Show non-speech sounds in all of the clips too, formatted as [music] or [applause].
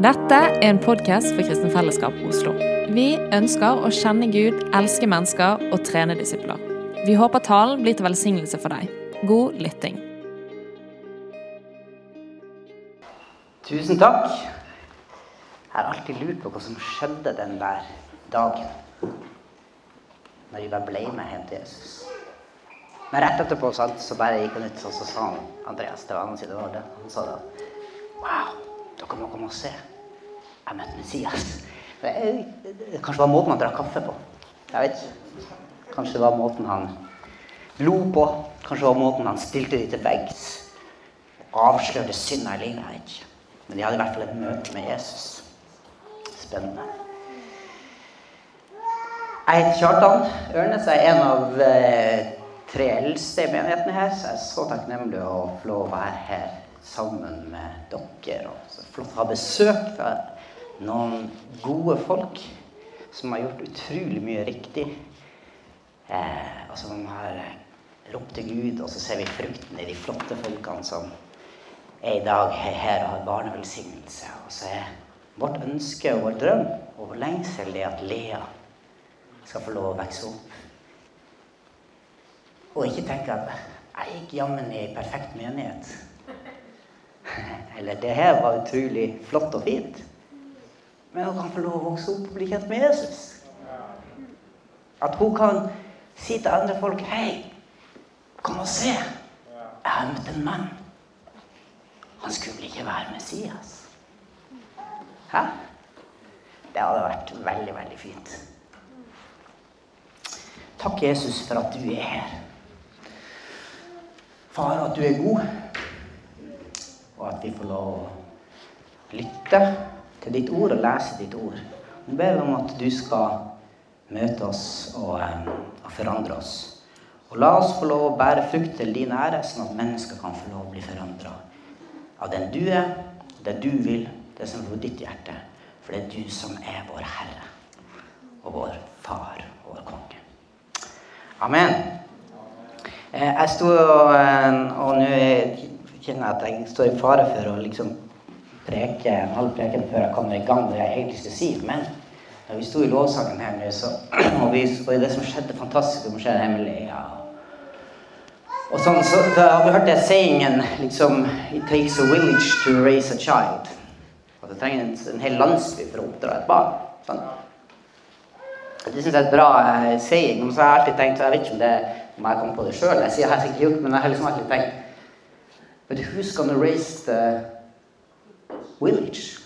Dette er en podkast for Kristen Fellesskap Oslo. Vi ønsker å kjenne Gud, elske mennesker og trene disipler. Vi håper talen blir til velsignelse for deg. God lytting. Tusen takk. Jeg har alltid lurt på hva som skjedde den der dagen. Når jeg bare ble med hjem til Jesus. Men rett etterpå så bare gikk han ut og så sa han, Andreas til vennene sine det, Han sa da Wow, dere må komme og se. Jeg møtte Messias. Det, kanskje det var måten han drakk kaffe på. Jeg vet ikke. Kanskje det var måten han lo på. Kanskje det var måten han stilte de til veggs. Avslørte synda i livet. Jeg vet ikke. Men de hadde i hvert fall et møte med Jesus. Spennende. Jeg heter Kjartan Ørnes. Jeg er en av eh, tre eldste i menigheten her, så jeg er så takknemlig å få lov å være her sammen med dere. Og å ha besøk fra noen gode folk som har gjort utrolig mye riktig. Eh, og som har ropt til Gud, og så ser vi frukten i de flotte folkene som er i dag her og har barnevelsignelse. Og så er vårt ønske og vår drøm og vår lengsel det at Lea skal få lov å vokse opp. Og ikke tenke at jeg gikk jammen i perfekt menighet. Eller det her var utrolig flott og fint. Men hun kan få lov å vokse opp og bli kjent med Jesus. At hun kan si til andre folk Hei, kom og se. Jeg har møtt en mann. Han skulle vel ikke være Messias? Hæ? Det hadde vært veldig, veldig fint. Takk, Jesus, for at du er her. Far, at du er god, og at vi får lov å lytte til ditt ord og lese ditt ord. Nå ber vi om at du skal møte oss og, og, forandre oss. Og la oss få lov å bære frukt til din ære, sånn at mennesker kan få lov å bli forandra av den du er, det du vil, det som er på ditt hjerte. For det er du som er vår Herre og vår Far og vår Konge. Amen. Jeg sto og, og nå kjenner at jeg står i fare for å liksom preke en halv preken før jeg kommer i gang med det jeg egentlig skulle si. Men når vi sto i lovsangen her nå, så [clears throat] og, vi, og det som skjedde fantastisk, som skjer hemmelig ja. Og sånn, så, da har vi hørt det sayingen liksom It takes a village to raise a child. At det trenger en, en hel landsby for å oppdra et barn. Sånn. Det syns jeg er et bra eh, saying. Så har jeg alltid tenkt, jeg vet ikke om, det, om jeg kom på det sjøl, jeg sier jeg har sikkert gjort, men jeg har liksom alltid tenkt But who's gonna raise the village?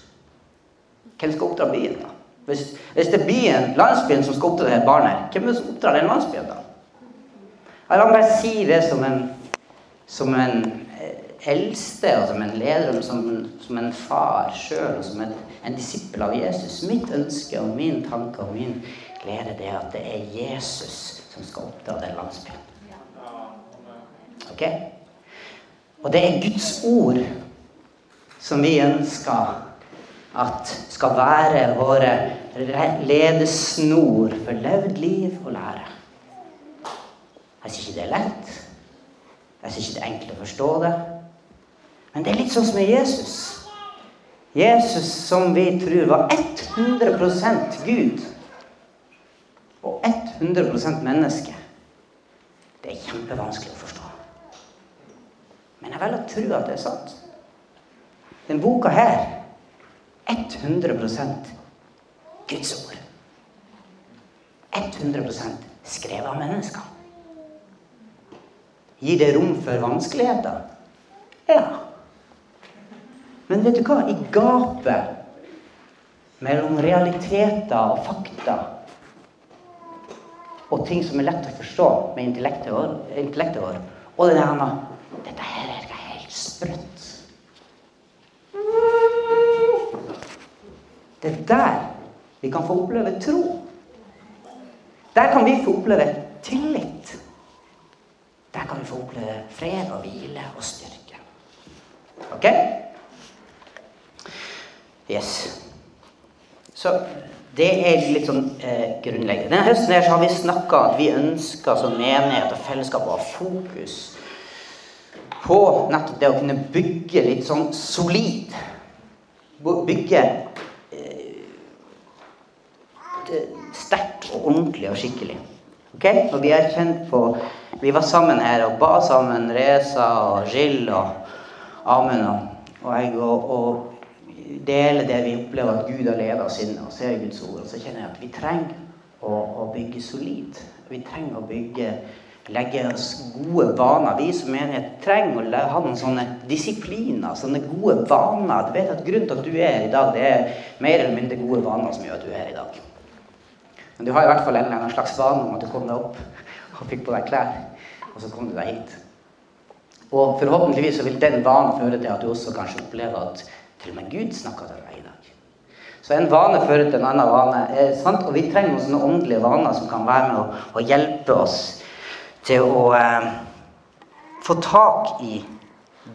Hvem skal oppdra byen, da? Hvis, hvis det er byen, landsbyen som skal oppdra dette barnet, hvem som oppdrar den landsbyen, da? La meg si det som en, som en eldste, og som en leder, og som, som en far sjøl, og som en, en disippel av Jesus. Mitt ønske og min tanke og min glede det er at det er Jesus som skal oppdra den landsbyen. Ok? Og det er Guds ord som vi ønsker at skal være våre ledesnor for levd liv og lære. Jeg sier ikke det er lett. Jeg sier ikke det er enkelt å forstå det. Men det er litt sånn som med Jesus. Jesus som vi tror var 100% Gud og 100% menneske. Det er kjempevanskelig å forstå. Men jeg velger å tro at det er sant. Den boka her 100 Guds ord. 100 skrevet av mennesker. Gir det rom for vanskeligheter? Ja. Men vet du hva? I gapet mellom realiteter og fakta og ting som er lett å forstå med intellektet vår, intellektet vår og det der Dette her er sprøtt. Det er der vi kan få oppleve tro. Der kan vi få oppleve tillit. Der kan vi få oppleve fred og hvile og styrke. Ok? Yes. Så det er litt sånn eh, grunnleggende. Denne høsten her så har vi snakka at vi ønsker som menighet og fellesskap å ha fokus på nettopp det å kunne bygge litt sånn solid bygge eh, sterkt og ordentlig og skikkelig. Ok? Og vi er kjent på Vi var sammen her og ba sammen, Reza og Jill og Amund og, jeg, og, og dele det vi opplever at Gud har ledet oss inn og ser Guds ord. Og så kjenner jeg at vi trenger å, å bygge solid. Vi trenger å bygge legge oss gode vaner. Vi som menighet trenger å ha noen sånne disipliner, sånne gode vaner. Du vet at Grunnen til at du er her i dag, det er mer eller mindre gode vaner som gjør at du er her i dag. Men du har i hvert fall en eller annen slags vane om at du kom deg opp og fikk på deg klær, og så kom du deg hit. Og forhåpentligvis så vil den vanen føre til at du også kanskje opplever at til og med Gud snakker til deg i dag. Så en vane fører til en annen vane. Eh, og vi trenger noen sånne åndelige vaner som kan være med å, å hjelpe oss til å eh, få tak i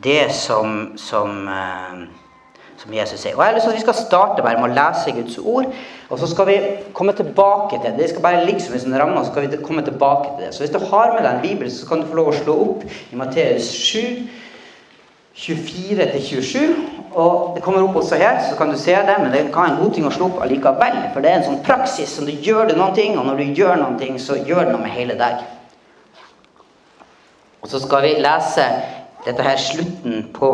det som, som eh, som Jesus sier. Og jeg har lyst til at Vi skal starte bare med å lese Guds ord. Og så skal vi komme tilbake til det. Det skal bare ligge som en sånn ramme. og så skal vi komme tilbake til det. Så hvis du har med deg en bibel, så kan du få lov å slå opp i Matteus 7, 24-27. Og Det kommer opp også her, så kan du se det. Men det kan være en god ting å slå opp allikevel. For det er en sånn praksis som du gjør det noen ting, og når du gjør noen ting, så gjør det noe med hele deg. Og så skal vi lese dette her slutten på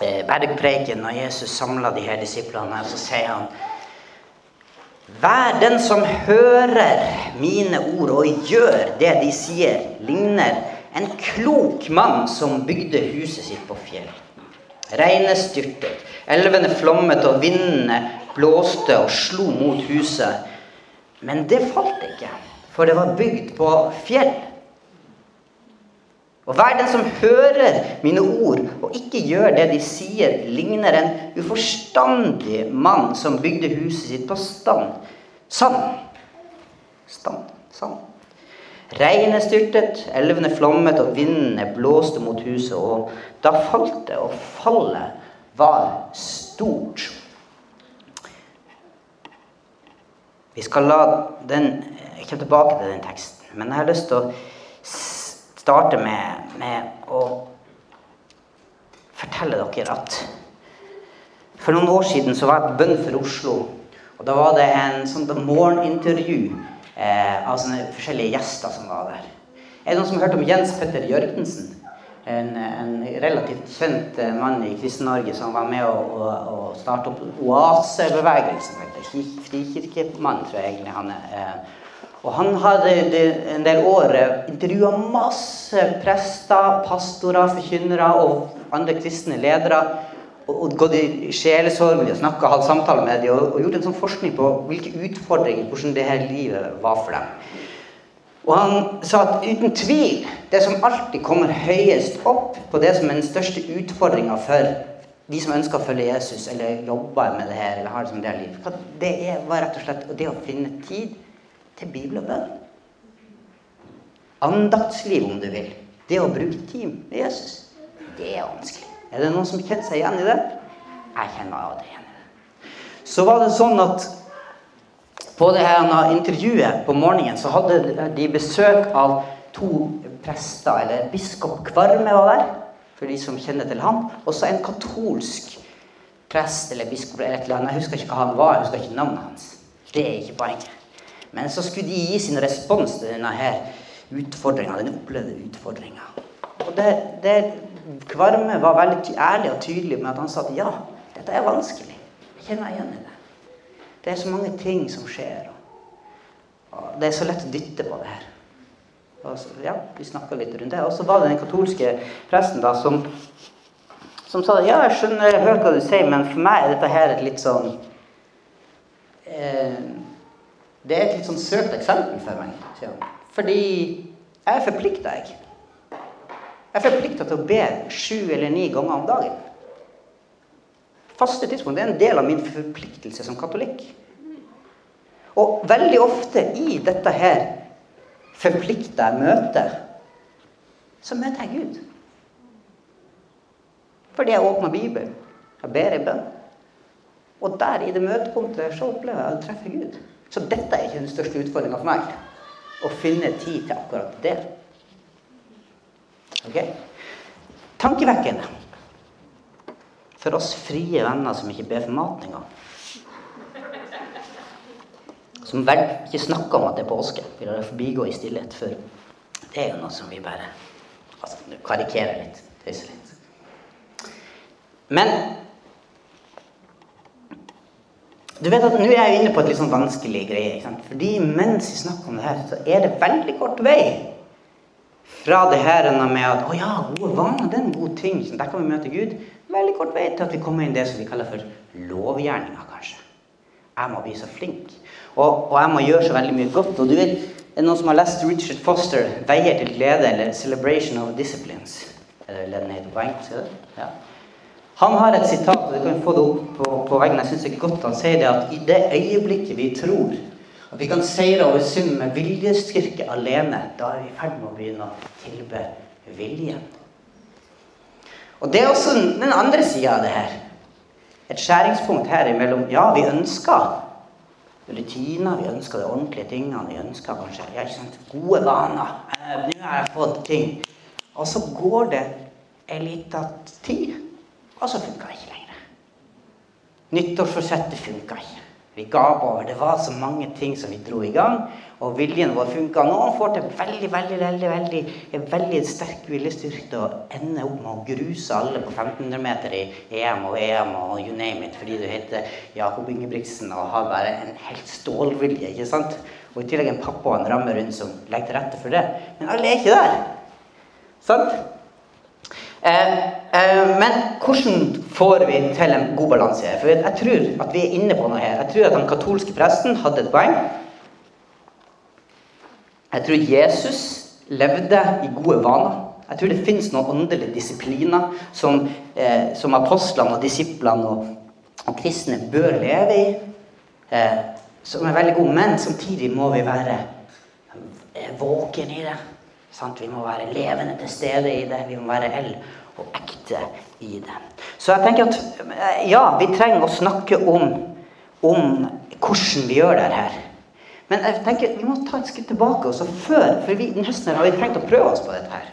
eh, bergpreiken, når Jesus samla de her disiplene, så sier han Vær den som hører mine ord og gjør det de sier, ligner en klok mann som bygde huset sitt på fjell. Regnet styrtet, elvene flommet og vindene blåste og slo mot huset. Men det falt ikke, for det var bygd på fjell. Og hver den som hører mine ord og ikke gjør det de sier, ligner en uforstandig mann som bygde huset sitt på stand. Sand. Stand. Sand. Regnet styrtet, elvene flommet, og vindene blåste mot huset. Og da falt det, og fallet var stort. Vi skal la den Jeg kommer tilbake til den teksten, men jeg har lyst til å starte med, med å fortelle dere at for noen år siden så var jeg på bønn for Oslo. Og da var det en sånn morgenintervju eh, av sånne forskjellige gjester som var der. Er det noen som har hørt om Jens Petter Jørgensen? En, en relativt kjent eh, mann i Kristen-Norge som var med å, å, å starte opp oasebevegelsen. Frikirkemann, tror jeg egentlig han er. Eh, og han hadde en del år intervjua masse prester, pastorer, forkynnere og andre kristne ledere. Og gått i sjelesorg og snakka, hatt samtaler med dem og, gjort en sånn forskning på hvilke utfordringer, hvordan det her livet var for dem. Og han sa at uten tvil, det som alltid kommer høyest opp på det som er den største utfordringa for de som ønsker å følge Jesus, eller jobber med det her, eller har det som del av liv, det var rett og slett det å finne tid til Bibel og bønn. Andaktsliv, om du vil. Det å bruke tid med Jesus, det er vanskelig. Er det noen som kjenner seg igjen i det? Jeg kjenner meg aldri igjen i det. Så var det sånn at på det her intervjuet på morgenen så hadde de besøk av to prester, eller biskop Kvarme var der, for de som kjenner til han. Og så en katolsk prest eller biskop eller et eller annet. Jeg husker ikke hva han var, jeg husker ikke navnet hans. Det er ikke poenget. Men så skulle de gi sin respons til denne her utfordringa, den opplevde utfordringa. Og det, det, Kvarme var veldig ærlig og tydelig med at han sa at ja, dette er vanskelig. Jeg kjenner meg igjen i det. Det er så mange ting som skjer. Og det er så lett å dytte på det her. Så, ja, Vi snakka litt rundt det. Og så var det den katolske presten da som, som sa ja, jeg skjønner, jeg hører hva du sier, men for meg er dette her et litt sånn eh, det er et litt sånn søkt eksempel for meg. sier han. Fordi jeg er forplikta, jeg. Jeg er forplikta til å be sju eller ni ganger om dagen. Faste tidspunkt det er en del av min forpliktelse som katolikk. Og veldig ofte i dette her forplikta møtet, så møter jeg Gud. Fordi jeg åpner Bibelen. Jeg ber i bønn. Og der i det møtepunktet så opplever jeg å treffe Gud. Så dette er ikke den største utfordringa for meg. Å finne tid til akkurat det. Ok? Tankevekkende. For oss frie venner som ikke ber for mat engang. Som vel ikke snakker om at det er påske. Vi lar det forbigå i stillhet. For det er jo noe som vi bare altså, karikerer litt. Tøyser litt. Men du vet at Nå er jeg inne på et litt sånn vanskelig greie. ikke sant? Fordi mens vi snakker om det her, så er det veldig kort vei fra det her med at å ja, gode vaner, det er en god ting. Der kan vi møte Gud. Veldig kort vei til at vi kommer inn i det som vi kaller for lovgjerninga, kanskje. Jeg må bli så flink. Og, og, jeg må gjøre så veldig mye godt. Og du vet, er det noen som har lest Richard Foster 'Veier til glede' eller 'Celebration of Disciplines'? Eller den heter på engelsk? Ja. Han har et sitat, og du kan få det opp på, på veggen. Jeg synes det er godt. Han sier det at i det øyeblikket vi tror at vi kan seire over synd med viljestyrke alene, da er vi i ferd med å begynne å tilbe viljen. Og det er også den andre sida av det her. Et skjæringspunkt her imellom Ja, vi ønsker rutiner, vi ønsker de ordentlige tingene. Vi ønsker kanskje ja, ikke sant, gode vaner. Eh, nå har jeg fått ting. Og så går det ei lita tid. Og så funka det ikke lenger. Nyttårsforsettet funka ikke. Vi ga over. Det var så mange ting som vi dro i gang. Og viljen vår funka. Noen får til veldig veldig, veldig, veldig, en veldig sterk viljestyrke og å ende opp med å gruse alle på 1500 meter i EM og EM og you name it, fordi du heter Jakob Ingebrigtsen og har bare en helt stålvilje. ikke sant? Og i tillegg en pappa og en ramme rundt som legger til rette for det. Men alle er ikke der. Sant? Eh, eh, men hvordan får vi til en god balanse? For jeg tror at vi er inne på noe her. Jeg tror at den katolske presten hadde et poeng. Jeg tror Jesus levde i gode vaner. Jeg tror det fins noen åndelige disipliner som, eh, som apostlene og disiplene og, og, kristne bør leve i. Eh, som er veldig gode. Men samtidig må vi være eh, våken i det. Sant? Vi må være levende til stede i det. Vi må være el og ekte i det. Så jeg tenker at eh, ja, vi trenger å snakke om, om hvordan vi gjør det her. Men jeg tenker vi må ta et skritt tilbake. Også før, for vi, nesten har vi tenkt å prøve oss på dette her.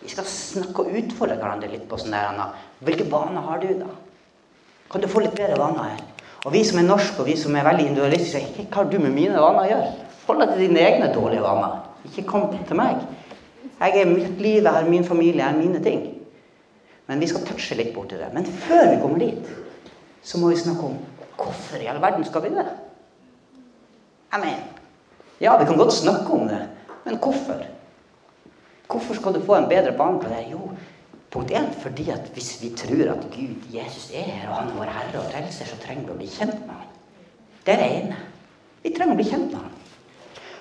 Vi skal snakke og utfordre hverandre litt på sånn der Hvilke vaner har du, da? Kan du få litt bedre vaner her? Og vi som er norske og vi som er veldig individualistiske, hva har du med mine vaner å gjøre? Hold deg til dine egne dårlige vaner. Ikke kom til meg. Jeg er mitt liv, jeg har min familie, jeg har mine ting. Men vi skal touche litt borti det. Men før vi kommer dit, så må vi snakke om hvorfor i all verden skal vi det? Jeg mener, ja, vi kan godt snakke om det, men hvorfor? Hvorfor skal du få en bedre bane på det? Jo, punkt én fordi at hvis vi tror at Gud, Jesus, er her, og han er vår Herre og frelser, så trenger vi å bli kjent med ham. Det er det ene. Vi trenger å bli kjent med ham.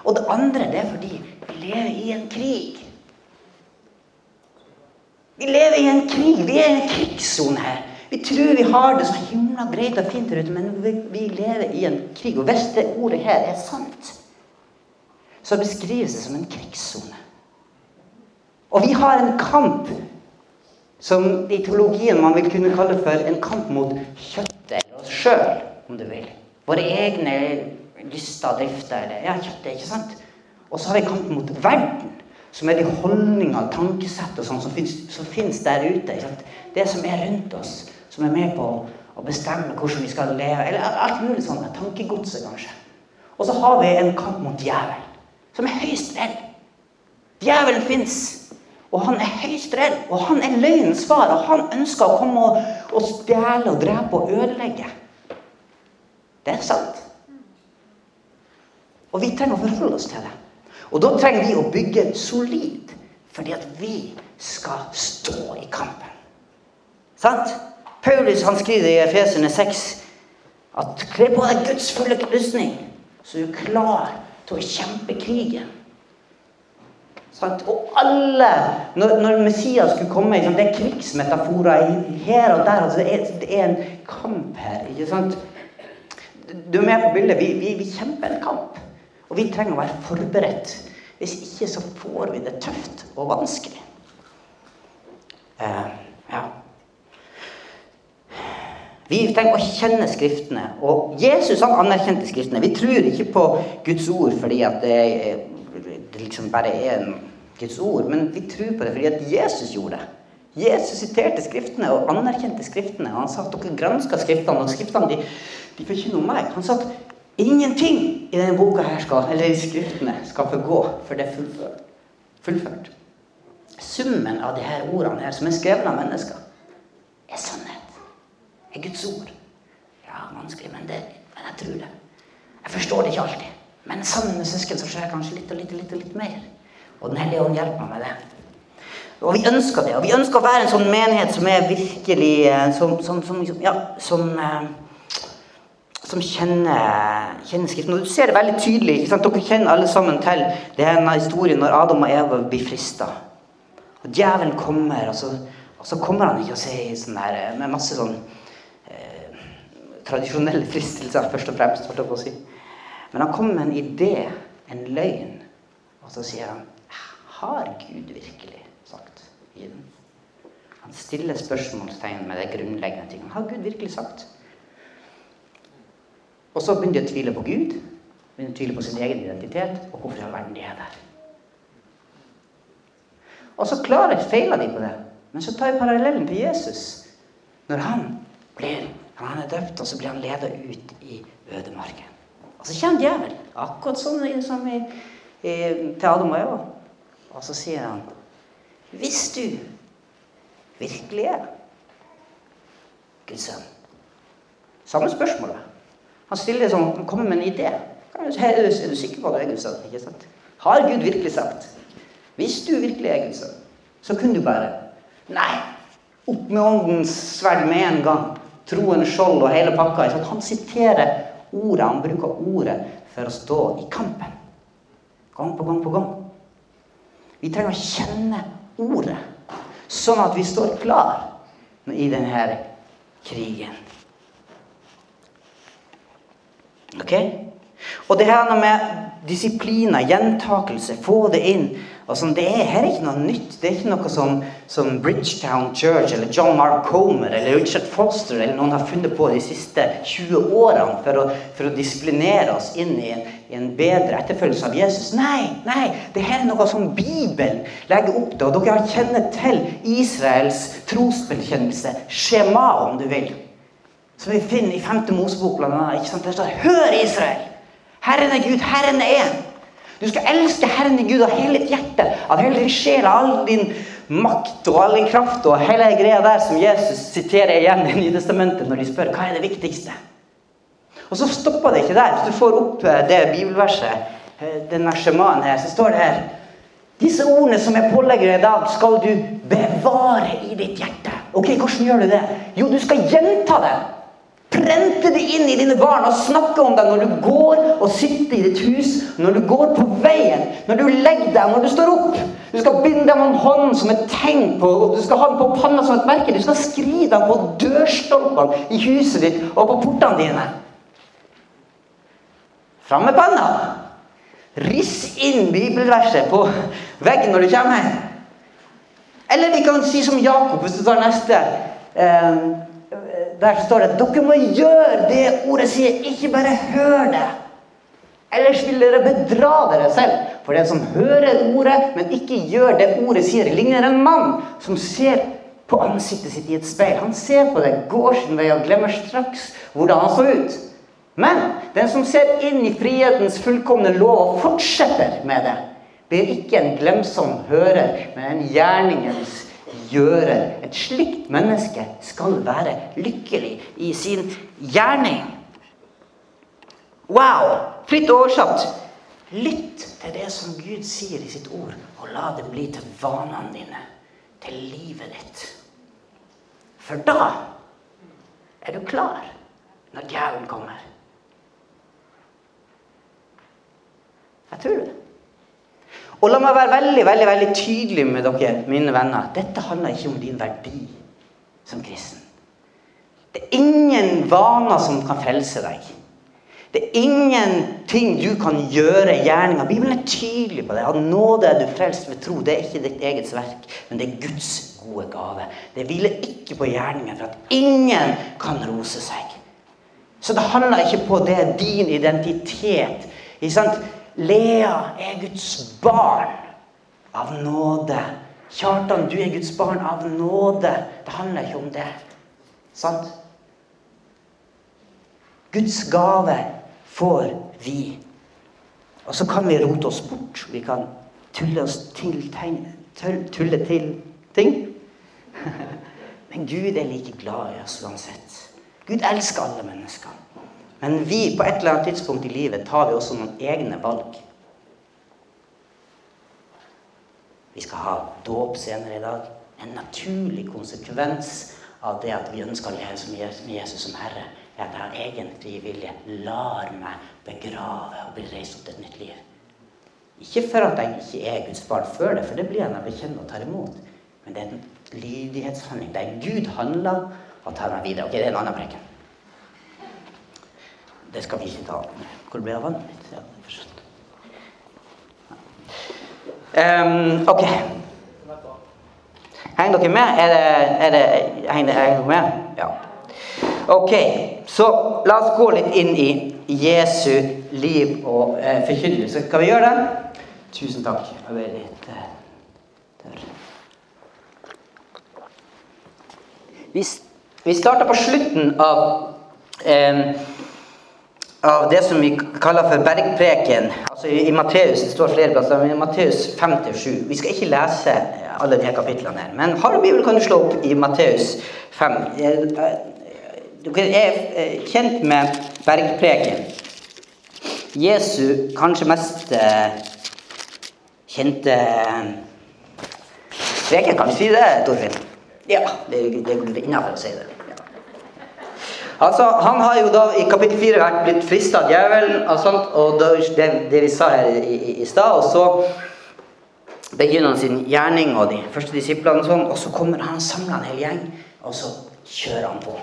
Og det andre det er fordi vi lever i en krig. Vi lever i en krig. Vi er i en krigssone her. Vi tror vi har det så himla greit og fint der ute, men vi, vi, lever i en krig. Og hvis det ordet her er sant, så beskrives det som en krigssone. Og vi har en kamp som i teologien man vil kunne kalle for en kamp mot kjøttet eller oss sjøl, om du vil. Våre egne lyster og drifter. Ja, kjøttet, ikke sant? Og så har vi kamp mot verden som er de holdninger, tankesett og sånn som, som finnes der ute. Det som er rundt oss, som er med på å bestemme hvordan vi skal leve. Eller alt mulig sånn. Tankegodset, kanskje. Og så har vi en kamp mot djevelen, som er høyst reell. Djevelen fins, og han er høyst reell. Og han er løgnens far, og han ønsker å komme og, og stjele og drepe og ødelegge. Det er sant. Og vi trenger å forholde oss til det. Og da trenger vi å bygge solid, fordi at vi skal stå i kampen. Sant? Paulus han skriver i Efeserne 6 at kle på deg Guds fulle rustning, så du er klar til å kjempe krigen. Sant? Og alle Når, når Messias skulle komme Det er krigsmetaforer her og der. Altså det, er, det, er, en kamp her. ikke sant? Du er med på bildet. Vi, vi, vi kjemper en kamp. Og vi trenger å være forberedt. Hvis ikke så får vi det tøft og vanskelig. Eh, ja. Vi trenger å kjenne Skriftene. Og Jesus han anerkjente Skriftene. Vi tror ikke på Guds ord fordi at det, det liksom bare er en Guds ord. Men vi tror på det fordi at Jesus gjorde det. Jesus siterte Skriftene og anerkjente Skriftene. Han sa at dere granska Skriftene, og Skriftene de, de forkynner om meg. Han sa at ingenting i denne boka her skal, eller i Skriftene skal forgå før det er fullført. Summen av her ordene her, som er skrevet av mennesker, er sannhet. Er Guds ord. Ja, vanskelig, men, det, men jeg tror det. Jeg forstår det ikke alltid. Men sammen med søsken så skjer kanskje litt og litt og litt, litt mer. Og Den hellige ånd hjelper meg med det. Og vi ønsker det. Og vi ønsker å være en sånn menighet som er virkelig eh, Som, som, som, ja, som, eh, som kjenner, kjenner, Skriften. Og du ser det veldig tydelig. ikke sant? Dere kjenner alle sammen til denne historien når Adam og Eva blir frista. Og djevelen kommer, og så, og så kommer han ikke og sier sånn der, eh, med masse sånn eh, tradisjonelle fristelser, [laughs] først og fremst. jeg på å si. Men han kommer med en idé, en løgn. Og så sier han Har Gud virkelig sagt i den? Han stiller spørsmålstegn med det grunnleggende tingene. Har Gud virkelig sagt? Og så begynner de å tvile på Gud, begynner å tvile på sin egen identitet, og hvorfor i all verden de er der. Og så klarer feiler de på det. Men så tar vi parallellen til Jesus. Når han blir han er døpt, og så blir han ledet ut i ødemarken. Og så kommer djevelen, akkurat sånn som i, i, til Adam og Eva. Og så sier han Hvis du virkelig er Guds sønn Samme spørsmålet. Han stiller sånn, han kommer med en idé. Er du, er sikker på at du er Guds sønn? Ikke sant? Har Gud virkelig sagt Hvis du virkelig er Guds sønn, så kunne du bare Nei! Opp med åndens sverd med en gang. Troen, skjold og hele pakka. Han siterer ordet. Han bruker ordet for å stå i kampen. Gang på gang på gang. Vi trenger å kjenne ordet, sånn at vi står klar i denne krigen. Ok? Og det her med disipliner, gjentakelse, få det inn Altså, det er her ikke noe nytt. Det er ikke noe som, som, Bridgetown Church eller John Mark Comer eller Richard Foster eller noen har funnet på de siste 20 årene for å, for å disiplinere oss inn i en, i en, bedre etterfølgelse av Jesus. Nei, nei, det her er noe som Bibelen legger opp til. Og dere har kjennet til Israels trosbekjennelse, skjema, om du vil. Som vi finner i 5. Mosebok, blant annet. Der står Hør, Israel! Herren er Gud, Herren er én. Du skal elske Herren din Gud av hele ditt hjerte, av hele din sjel, av all din makt og all din kraft og hele greia der som Jesus siterer igjen i Nytestamentet når de spør hva er det viktigste. Og så stopper det ikke der. Hvis du får opp eh, det bibelverset, eh, denne sjamanen her, så står det her Disse ordene som jeg pålegger deg i dag, skal du bevare i ditt hjerte. Ok, Hvordan gjør du det? Jo, du skal gjenta det. Prente det inn i dine barn og snakke om det når du går og sitter i ditt hus, når du går på veien, når du legger deg, når du står opp. Du skal binde dem om hånden som et tegn på, og du skal ha den på panna som et merke. Du skal skrive dem på dørstolpene i huset ditt og på portene dine. Fram med panna! Riss inn bibelverset på veggen når du kommer hjem. Eller vi kan si som Jakob, hvis du tar neste. Eh, der står det dere må gjøre det ordet sier, ikke bare hør det. Ellers vil dere bedra dere selv. For den som hører ordet, men ikke gjør det ordet sier, ligner en mann som ser på ansiktet sitt i et speil. Han ser på det, går sin vei og glemmer straks hvordan han så ut. Men den som ser inn i frihetens fullkomne lov og fortsetter med det, blir ikke en glemsom hører, men en gjerningens gjøre. Et slikt menneske skal være lykkelig i sin gjerning. Wow! Fritt oversatt. Lytt til det som Gud sier i sitt ord, og la det bli til vanene dine, til livet ditt. For da er du klar når djevelen kommer. Jeg tror det. Og la meg være veldig veldig, veldig tydelig med dere, mine venner. Dette handler ikke om din verdi som kristen. Det er ingen vaner som kan frelse deg. Det er ingenting du kan gjøre i gjerninga. Bibelen er tydelig på det. At nåde er du frelst ved tro. Det er ikke ditt eget verk, men det er Guds gode gave. Det hviler ikke på gjerningen for at ingen kan rose seg. Så det handler ikke på det, din identitet. Ikke sant? Lea er Guds barn av nåde Kjartan, du er Guds barn av nåde. Det handler ikke om det. Sant? Guds gave får vi. Og så kan vi rote oss bort. Vi kan tulle oss til, tulle til ting. [laughs] Men Gud er like glad i oss uansett. Gud elsker alle mennesker. Men vi, på et eller annet tidspunkt i livet tar vi også noen egne valg. Vi skal ha dåp senere i dag. En naturlig konsekvens av det at vi ønsker å leve med Jesus som Herre, er at jeg egentlig vilje lar meg begrave og bli reist opp til et nytt liv. Ikke for at jeg ikke er Guds barn før det, for det blir jeg når jeg bekjenner og tar imot. Men det er en lydighetshandling der Gud handler og tar meg videre. Ok, det er en annen preken. Det skal vi ikke ta. Hvor ble det av vannet? Ja, Um, ok. Henger dere med? Er det, er det, henger, dere med? Ja. Ok, så la oss gå litt inn i Jesu liv og eh, forkynnelse. Skal vi gjøre det? Tusen takk. Litt eh, der. Vi, vi starter på slutten av eh, av det som vi kaller for bergpreken. Altså I, Matteus det står flere plasser, men i Matteus 5-7. Vi skal ikke lese alle de her kapitlene her. Men har du Bibelen, kan du slå opp i Matteus 5. Dere er eh, kjent med bergpreken. Jesu kanskje mest eh, kjente preken. Kan vi si det, Torfinn? Ja, det, det er innafor å si det. Altså, Han har jo da i kapittel 4 vært blitt frista av djevelen, og, sånt, og det, det, vi sa her i, i, i stad. Og så begynner han sin gjerning og de første disiplene, og sånn, og så kommer han samler en hel gjeng, og så kjører han på.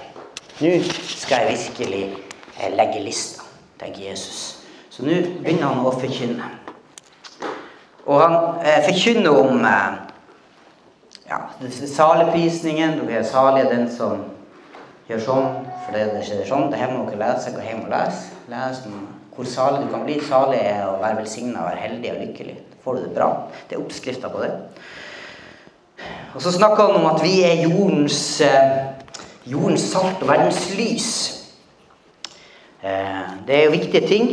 Nå skal jeg virkelig eh, legge lista, tenker Jesus. Så nå begynner han å forkynne. Og han eh, forkynner om eh, ja, saleprisningen. Du er salig den som gjør sånn, for det, det skjer sånn. Det her må dere lese. Gå hjem og lese. Les hvor salig du kan bli. Salig er å være velsigna, være heldig og lykkelig. Da får du det bra. Det er oppskrifta på det. Og så snakker han om at vi er jordens, eh, jordens salt og verdens lys. Eh, det er jo viktige ting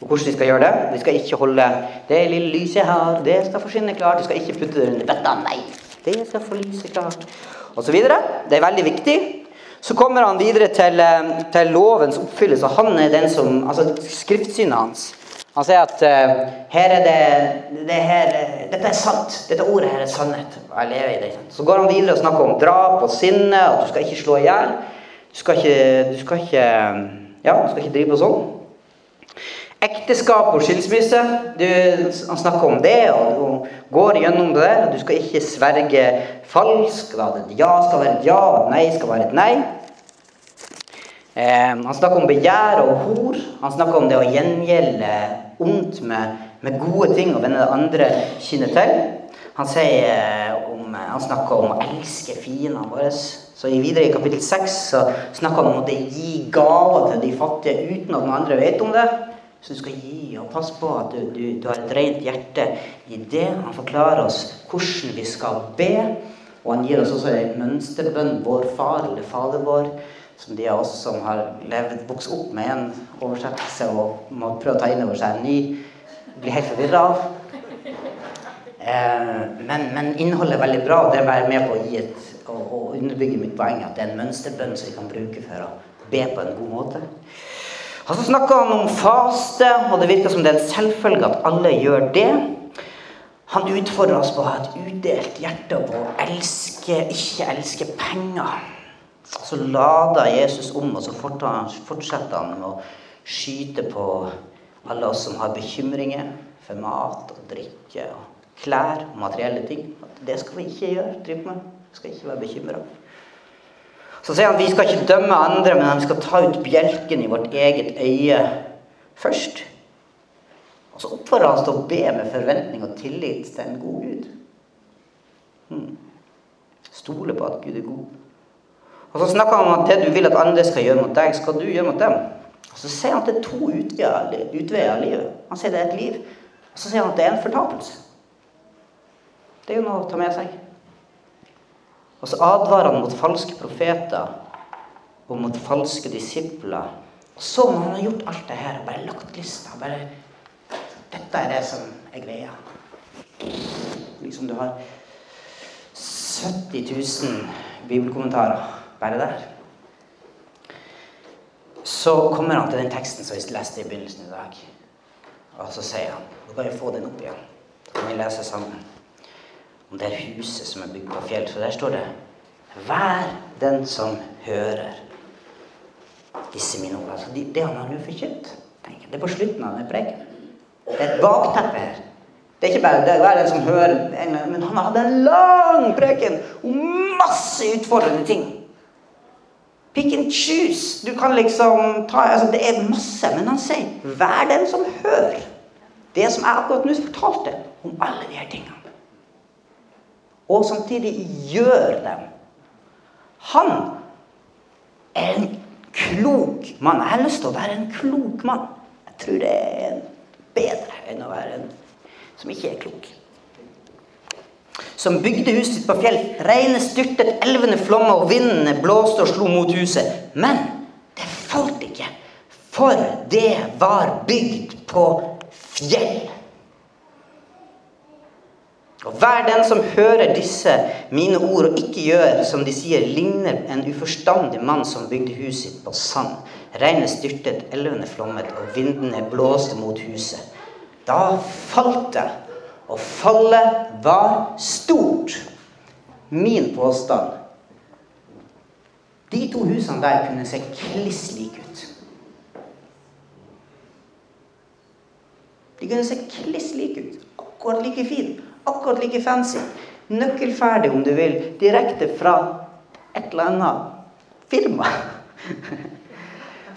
og hvordan vi skal gjøre det. Vi skal ikke holde det lille lyset har, det skal forsvinne klart. Vi skal ikke putte det under bøtta. Nei, det skal få lyse klart. Og så videre. Det er veldig viktig. Så kommer han videre til, eh, til lovens oppfyllelse. Han er den som Altså skriftsynet hans. Han sier at uh, her er det, det her, Dette er sant. Dette ordet her er sannhet. Jeg lever i det. Så går han videre og snakker om drap og sinne, og du skal ikke slå i hjel. Du skal ikke, du skal ikke Ja, du skal ikke drive på sånn. Ekteskap og skilsmisse. Du, han snakker om det, og du går gjennom det der. Du skal ikke sverge falsk. Da et ja skal være et ja, et nei skal være et nei. Eh, han snakker om begjær og hor. Han snakker om det å gjengjelde ondt med, med, gode ting og vende det andre kinnet til. Han, sier eh, om, han snakker om å elske fiendene våre. Så Videre i kapittel 6 så snakker han om å gi gaver til de fattige uten at noen andre vet om det. Så du skal gi og passe på at du, du, du har et rent hjerte i det. Han forklarer oss hvordan vi skal be. Og han gir oss også en mønsterbønn, vår far eller Fader vår, som de av oss som har levd, vokst opp med en oversettelse og må prøve å ta inn over seg en ny, blir helt forvirra av. Eh, men, men, innholdet er veldig bra, og det er med på å gi et, og, og underbygge mitt poeng at det er en mønsterbønn som vi kan bruke for å be på en god måte. Og så snakka han om faste, og det virker som det er en selvfølge at alle gjør det. Han utfordrer oss på å ha et udelt hjerte og på å elske, ikke elske penger. Så lader Jesus om, og så fortsetter han med å skyte på alle oss som har bekymringer for mat og drikke og klær og materielle ting. Det skal vi ikke gjøre. drive med. Vi skal ikke være bekymra. Så sier han at vi skal ikke dømme andre, men vi skal ta ut bjelken i vårt eget øye først. Og så oppfordrer han oss til å be med forventning og tillit til en god Gud. Hmm. Stole på at Gud er god. Og så snakker han om at det du vil at andre skal gjøre mot deg, skal du gjøre mot dem. Og så sier han at det er to utveier av livet. Han sier det er et liv. Og så sier han at det er en fortapelse. Det er jo noe å ta med seg. Og så advarer han mot falske profeter og mot falske disipler. Og så må han har gjort alt det her og bare lagt lista bare, Dette er det som er greia. Liksom du har 70 000 bibelkommentarer bare der. Så kommer han til den teksten som vi leste i begynnelsen i dag. Og så sier han Nå kan vi få den opp igjen. Så kan vi lese sammen om det huset som er bygd på fjell. For der står det Vær den som hører disse mine ord. Altså, det han har nå forkynt. Det er på slutten av den preken. Det er et bakteppe her. Det er ikke bare det er den som hører, men han hadde en lang preken om masse utfordrende ting. Pick and choose. Du kan liksom ta altså Det er masse. Men han sier 'vær den som hører'. Det som jeg akkurat nå fortalte om alle de her tingene. Og samtidig gjør dem. Han er en klok mann. Jeg har lyst til å være en klok mann. Jeg tror det er bedre enn å være en som ikke er klok. Som bygde huset sitt på fjell. Regnet styrtet, elvene flomma, og vindene blåste og slo mot huset. Men det falt ikke, for det var bygd på fjell. Og hver den som hører disse mine ord og ikke gjør som de sier, ligner en uforstandig mann som bygde huset sitt på sand. Regnet styrtet, elvene flommet, og vindene blåste mot huset. Da falt det, og fallet var stort. Min påstand De to husene der kunne se kliss like ut. De kunne se kliss like ut. Akkurat like fine. Akkurat like fancy. Nøkkelferdig, om du vil. Direkte fra et eller annet firma.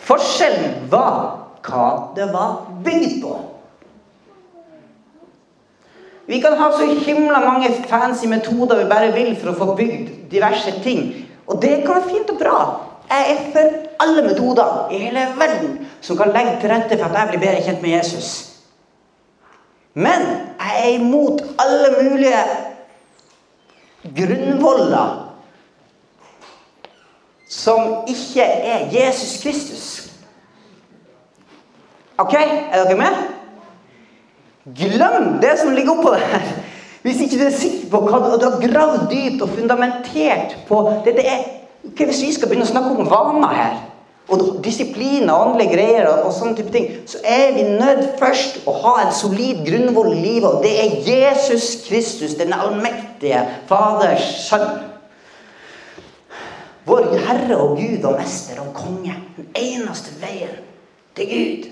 Forskjellen var hva det var bygd på. Vi kan ha så himla mange fancy metoder vi bare vil for å få bygd diverse ting. Og det kan være fint og bra. Jeg er for alle metoder i hele verden som kan legge til rette for at jeg blir bedre kjent med Jesus. Men er imot alle mulige grunnvoller som ikke er Jesus Kristus. Ok? Er dere med? Glem det som ligger oppå der. Hvis ikke du er sikker på hva du har gravd dypt og fundamentert på Dette er, okay, Hvis vi skal begynne å snakke om vaner her, og disipliner og åndelige greier, og, sånne type ting, så er vi nødt først å ha en solid grunnvoll i livet, og det er Jesus Kristus, den allmektige Faders sønn. Vår Herre og Gud og Mester og Konge. Den eneste veien til Gud.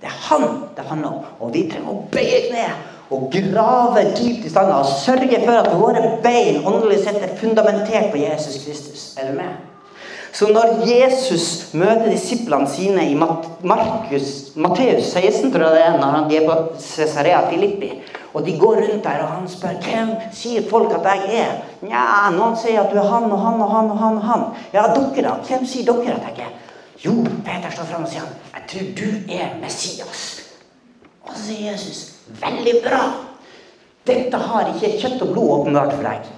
Det er han det handler om. Og vi trenger å bøye kne og grave dypt i stanga og sørge for at våre bein åndelig sett er fundamentert på Jesus Kristus. Er du med? Så når Jesus møter disiplene sine i Matteus 16, tror jeg det er, når han er på Cesarea Filippi, og de går rundt der, og han spør hvem sier folk at jeg er. Nja, noen sier at du er han og han og han og han. og han. Ja, dere da? Hvem sier dere at jeg er? Jo, Peter står fram og sier han, jeg tror du er Messias. Og så sier Jesus, veldig bra. Dette har ikke kjøtt og blod åpenbart for deg.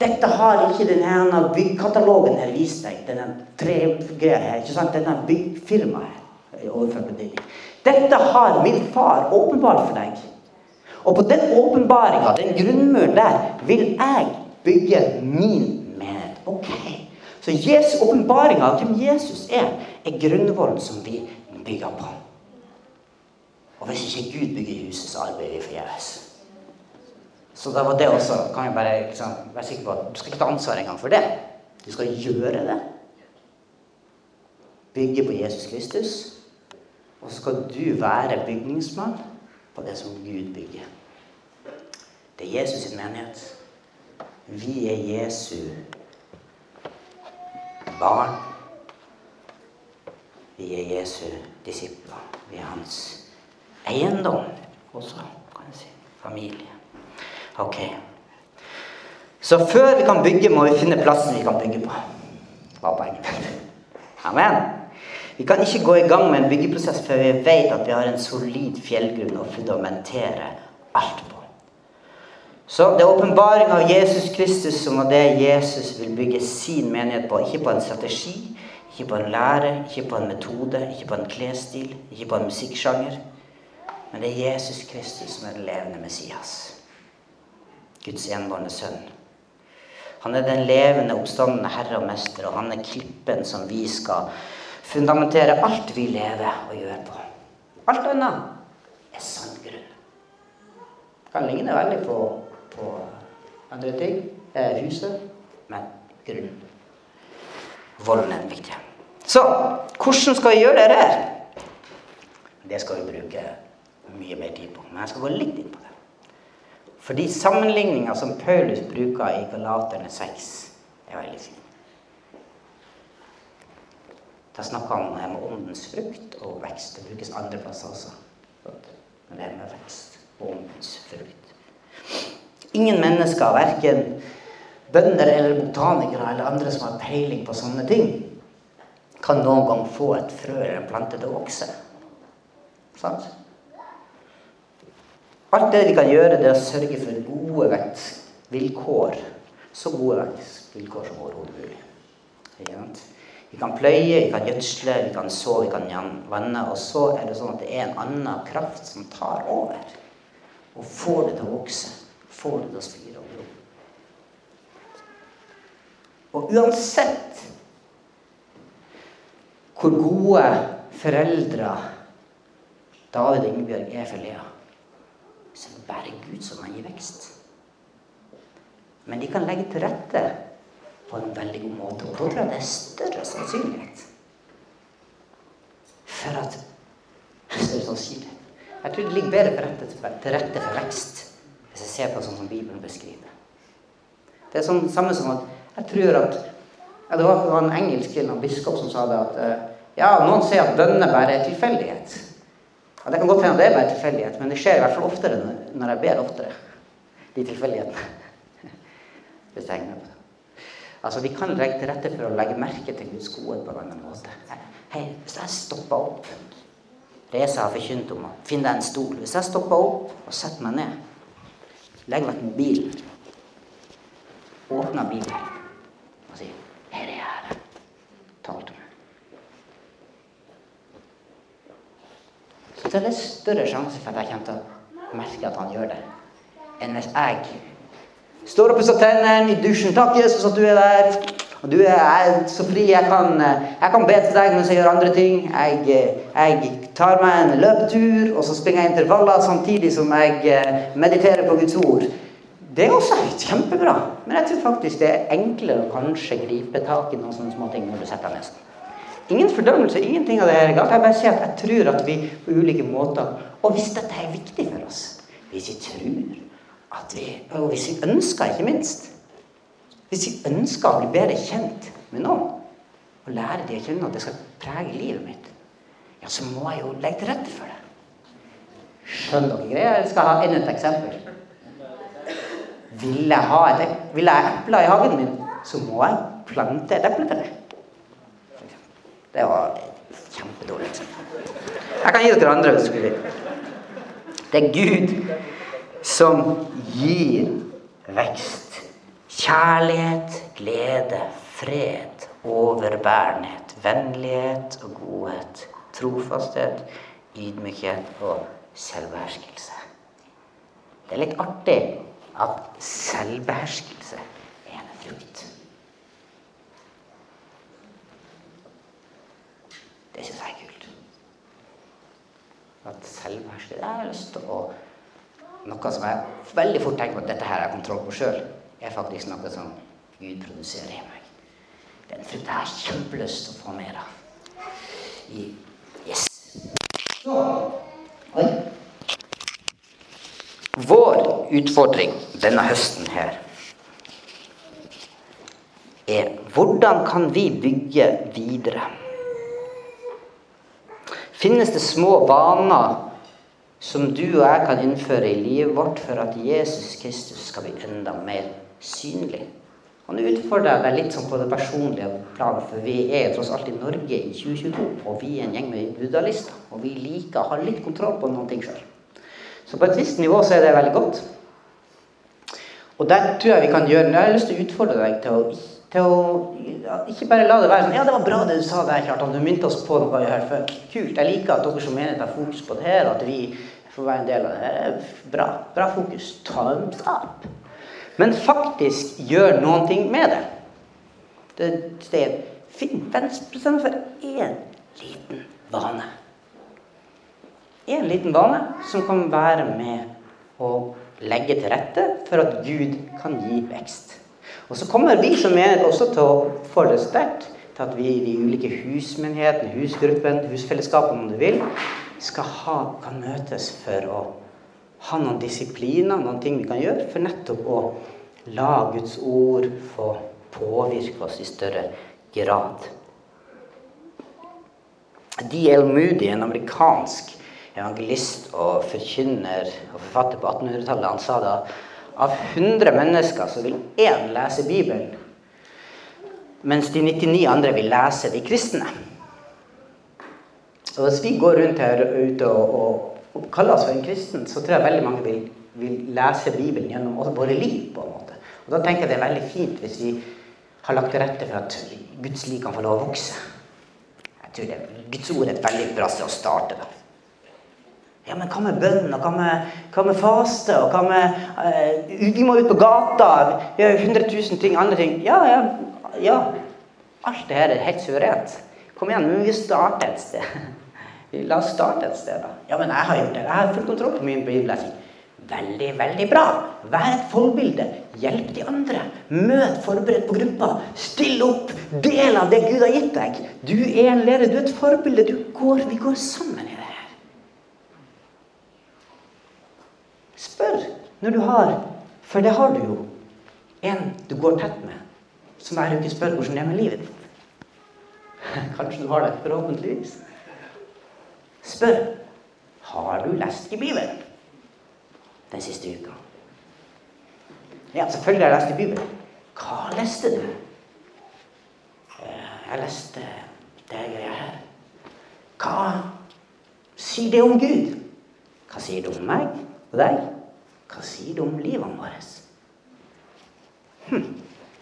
Dette har ikke denne byggkatalogen her vist deg. Denne tregreia her. ikke sant? Denne byggfirmaet her. Dette har min far åpenbart for deg. Og på den åpenbaringa, den grunnmuren der, vil jeg bygge min menighet. Ok. Så Jesu åpenbaringa av hvem Jesus er, er grunnvollen som vi bygger på. Og hvis ikke Gud bygger huset, så arbeider vi forgjeves. Så da var det også kan jeg bare liksom, være sikker på at du skal ikke ta ansvar engang for det. Du skal gjøre det. Bygge på Jesus Kristus. Og så skal du være bygningsmann på det som Gud bygger. Det er Jesus sin menighet. Vi er Jesu barn. Vi er Jesu disipler. Vi er hans eiendom også, kan jeg si. Familie. Ok. Så før vi kan bygge, må vi finne plassen vi kan bygge på. Amen. Vi kan ikke gå i gang med en byggeprosess før vi vet at vi har en solid fjellgrunn å fundamentere alt på. Så det er åpenbaring av Jesus Kristus som er det Jesus vil bygge sin menighet på. Ikke på en strategi, ikke på en lære, ikke på en metode, ikke på en klesstil, ikke på en musikksjanger. Men det er Jesus Kristus som er den levende Messias. Guds enbårne sønn. Han er den levende, oppstandende Herre og Mester, og han er klippen som vi skal fundamentere alt vi lever og gjør på. Alt annet er sandgrunn. Kan ligne veldig på, på andre ting. Eh, huset, men grunn. Volden er den viktige. Så hvordan skal vi gjøre det her? Det skal vi bruke mye mer tid på. Men jeg skal gå litt inn på. Fordi sammenligninga som Paulus bruker i Galaterne 6, er veldig fin. Da snakker han om åndens frukt og vekst. Det brukes andre plasser også. Men det er med vekst og åndens frukt. Ingen mennesker, verken bønder eller botanikere eller andre som har peiling på sånne ting, kan noen gang få et frø eller en plante til å vokse. Sant? Alt det de kan gjøre, det er å sørge for gode vekstvilkår. Så gode vekstvilkår som overhodet mulig. Vi kan pløye, vi kan gjødsle, vi kan så, vi kan vanne. Og så er det sånn at det er en annen kraft som tar over. Og får det til å vokse. Får det til å spire og gro. Og uansett hvor gode foreldre David og Ingebjørg er for Lea, så er det bare Gud som kan gi vekst. Men de kan legge til rette på en veldig god måte. Og da tror jeg det er større sannsynlighet for at [laughs] større sannsynlighet. Jeg tror det ligger bedre til rette, for vekst hvis jeg ser på sånn som Bibelen beskriver. Det er sånn samme som at jeg tror at ja, Det var en engelsk en biskop som sa det at eh, ja, noen sier at bønner bare er tilfeldighet. Ja, Det kan godt hende det er bare tilfeldighet, men det skjer i hvert fall oftere når jeg ber oftere. De tilfeldighetene. [laughs] Hvis jeg henger på det. Altså, Vi kan legge til rette for å legge merke til Guds godhet på en annen måte. Hei, Hvis jeg stopper opp Reza har forkynt om å finne deg en stol. Hvis jeg stopper opp og setter meg ned, legger vekk mobilen, åpner Bibelen og sier 'Her er jeg, Herre. Tal til meg'. Så er det en større sjanse for at jeg kommer til å merke at han gjør det, enn hvis jeg Står og pusser tennene i dusjen. 'Takk, Jesus, at du er der.' Og du er så fri jeg kan. Jeg kan be til deg mens jeg gjør andre ting. Jeg, jeg tar meg en løpetur, og så springer jeg intervaller samtidig som jeg eh, mediterer på Guds ord. Det er også kjempebra. Men jeg tror faktisk det er enklere å kanskje gripe tak i noen sånne småting når du setter deg ned. Ingen fordømmelse, ingenting av det er galt. Jeg bare sier at jeg tror at vi på ulike måter Og hvis dette er viktig for oss, hvis vi tror at vi, og hvis vi ønsker, ikke minst Hvis vi ønsker å bli bedre kjent med noen, og lære de å kjenne at det skal prege livet mitt, ja, så må jeg jo legge til rette for det. Skjønner dere greia? Jeg skal ha enda et eksempel. Vil jeg ha et, vil jeg epler i hagen min, så må jeg plante et epletre. Det var kjempedårlig. Jeg kan gi dere andre hvis dere vil. Det er Gud som gir vekst. Kjærlighet, glede, fred, overbærenhet, vennlighet og godhet. Trofasthet, ydmykhet og selvbeherskelse. Det er litt artig at selvbeherskelse er en frukt. Det syns jeg er kult. At selvbeherskelse Jeg har lyst til å noe som jeg veldig fort tenker på at dette her har kontroll på sjøl, er faktisk noe som Gud produserer i meg. Den frukten en jeg har kjempelyst til å få mer av. Yes. Så Oi. Vår utfordring denne høsten her er hvordan kan vi bygge videre? Finnes det små vaner som du og jeg kan innføre i livet vårt for at Jesus Kristus skal bli enda mer synlig. Han utfordrer deg litt sånn på det personlige planet, for vi er tross alt i Norge i 2022, og vi er en gjeng med budalister. Og vi liker å ha litt kontroll på noen ting sjøl. Så på et visst nivå så er det veldig godt. Og der tror jeg vi kan gjøre Jeg har lyst til å utfordre deg til å, til å ikke bare la det være sånn Ja, det var bra det du sa der, Kjartan. Du minte oss på noe her før. Kult. Jeg liker at dere som menighet har fokus på det her, at vi får være en del av det her. Bra. Bra fokus. Thumbs up. Men faktisk gjør noen ting med det. Det, er Bestem for én liten vane. En liten vane som kan være med å legge til rette for at Gud kan gi vekst. Og så kommer vi som menighet også til å få det sterkt til at vi i de ulike husmenighetene, husgruppen, husfellesskapene, om du vil, skal ha, kan møtes for å ha noen disipliner, noen ting vi kan gjøre, for nettopp å la Guds ord få påvirke oss i større grad. D.L. Moody, en amerikansk evangelist og forkynner og forfatter på 1800-tallet, han sa da av 100 mennesker så vil én lese Bibelen, mens de 99 andre vil lese de kristne. Så Hvis vi går rundt her ute og, og, og, kaller oss for en kristen, så tror jeg veldig mange vil, vil lese Bibelen gjennom våre liv. på en måte. Og Da tenker jeg det er veldig fint hvis vi har lagt til rette for at Guds liv kan få lov å vokse. Jeg tror det, Guds ord er et veldig bra sted å starte. da. Ja, men hva med bønn, og hva med, hva med faste, og hva med uh, Vi må ut på gata, vi har 100 000 ting, andre ting. Ja, ja, ja. Alt det her er helt suverent. Kom igjen, men vi starter et sted. [laughs] La oss starte et sted, da. Ja, men jeg har gjort det. Jeg har full kontroll på min bibellesing. Veldig, veldig bra. Vær et forbilde. Hjelp de andre. Møt forberedt på gruppa. Still opp. Del av det Gud har gitt deg. Du er en leder, du er et forbilde. Du går, vi går sammen i det. Spør når du har For det har du jo. En du går tett med, som hver uke spør hvordan det er med livet ditt. [laughs] Kanskje du har det. Forhåpentligvis. Spør har du lest i Bibelen den siste uka. Ja, selvfølgelig har jeg lest i Bibelen. Hva leste du? Eh, jeg leste det greia her. Hva sier det om Gud? Hva sier det om meg og deg? Hva sier det om livene våre? Hm,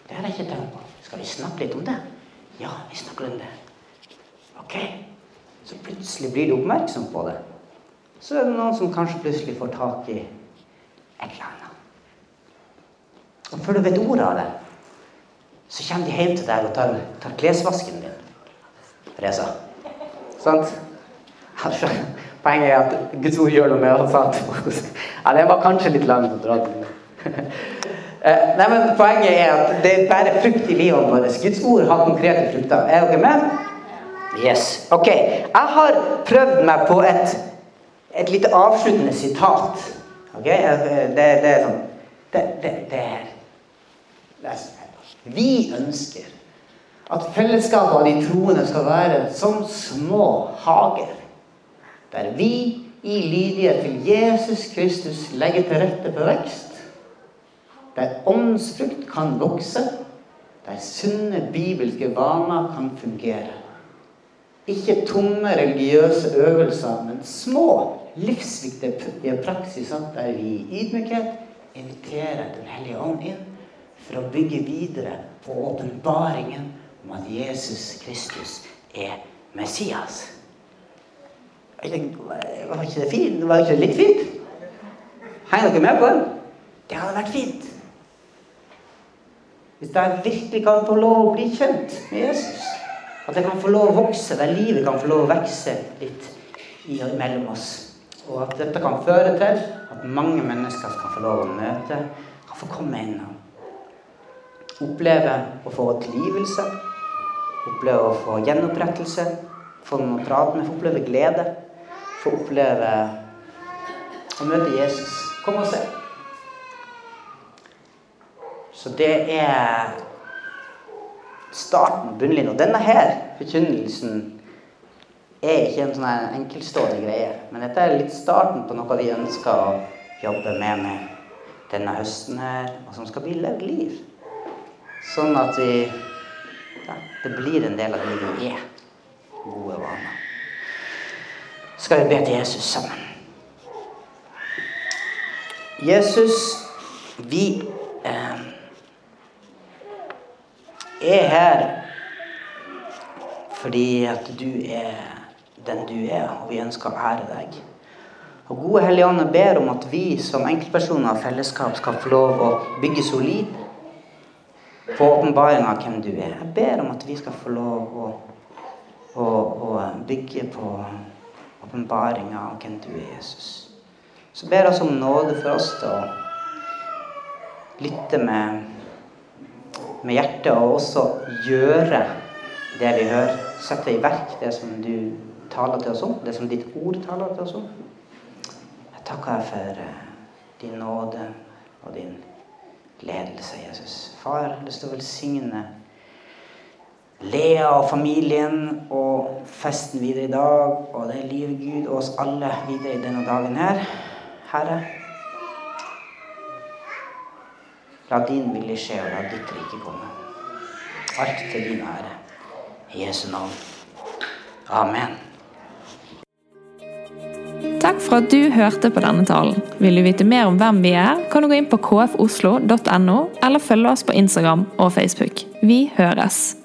det har jeg ikke tenkt på. Skal vi snakke litt om det? Ja, vi snakker om det. Ok. Så plutselig blir du oppmerksom på det. Så er det noen som kanskje plutselig får tak i et eller annet. Og før du vet ordet av det, så kommer de hjem til deg og tar, tar klesvasken din. Reza. Sant? Poenget er at Guds ord gjør noe med oss. Ja, det var kanskje litt langt å dra den. [laughs] Eh, nei, men Poenget er at det er bare frukt i livet vårt. Guds ord har konkrete frukter. Er dere med? Yes. Ok. Jeg har prøvd meg på et, et lite avsluttende sitat. Ok? Det, det er sånn det, det, det, er, sånn Vi ønsker at fellesskapet av de troende skal være som små hager der vi i lydighet til Jesus Kristus legger til rette for vekst. Der åndsfrukt kan vokse. Der sunne bibelske vaner kan fungere. Ikke tomme religiøse øvelser, men små livsviktige praksiser der vi i ydmykhet inviterer Den hellige ånd inn for å bygge videre på åpenbaringen om at Jesus Kristus er Messias. Var ikke det fint? Var ikke det litt fint? Henger dere med på det? Det hadde vært fint. Hvis jeg virkelig kan få lov å bli kjent med Jesus. At jeg kan få lov å vokse, der livet kan få lov å vokse litt mellom oss. Og at dette kan føre til at mange mennesker kan få lov å møte, kan få komme inn og oppleve å få tilgivelse, oppleve å få gjenopprettelse, få noen å prate med, få oppleve glede få oppleve å møte Jesus. Kom og se. Så det er starten, bunnlinja. Denne her forkynnelsen er ikke en sånn enkeltstående greie. Men dette er litt starten på noe vi ønsker å jobbe med med denne høsten her, og som skal bli levd liv. Sånn at vi ja, det blir en del av det vi er. Gode vaner skal vi be til Jesus sammen. Jesus, vi eh, er her fordi at du er den du er, og vi ønsker å ære deg. Og Gode Hellige ber om at vi som enkeltpersoner og fellesskap skal få lov å bygge solid på åpenbaring av hvem du er. Jeg ber om at vi skal få lov å, å, å bygge på åpenbaringa av hvem du er, Jesus. Så ber oss om nåde for oss til å lytte med, med hjertet, og også gjøre det vi hører. Sette i verk det som du taler til oss om, det som ditt ord taler til oss om. Jeg takker deg for eh, din nåde og din ledelse, Jesus. Far, jeg har lyst til å velsigne Lea og familien og festen videre i dag og det liv Gud og oss alle videre i denne dagen her. Herre, la din vilje skje, og la ditt rike komme. Alt til din ære. I Jesu navn. Amen. Takk for at du hørte på denne talen. Vil du vite mer om hvem vi er, kan du gå inn på kfoslo.no, eller følge oss på Instagram og Facebook. Vi høres!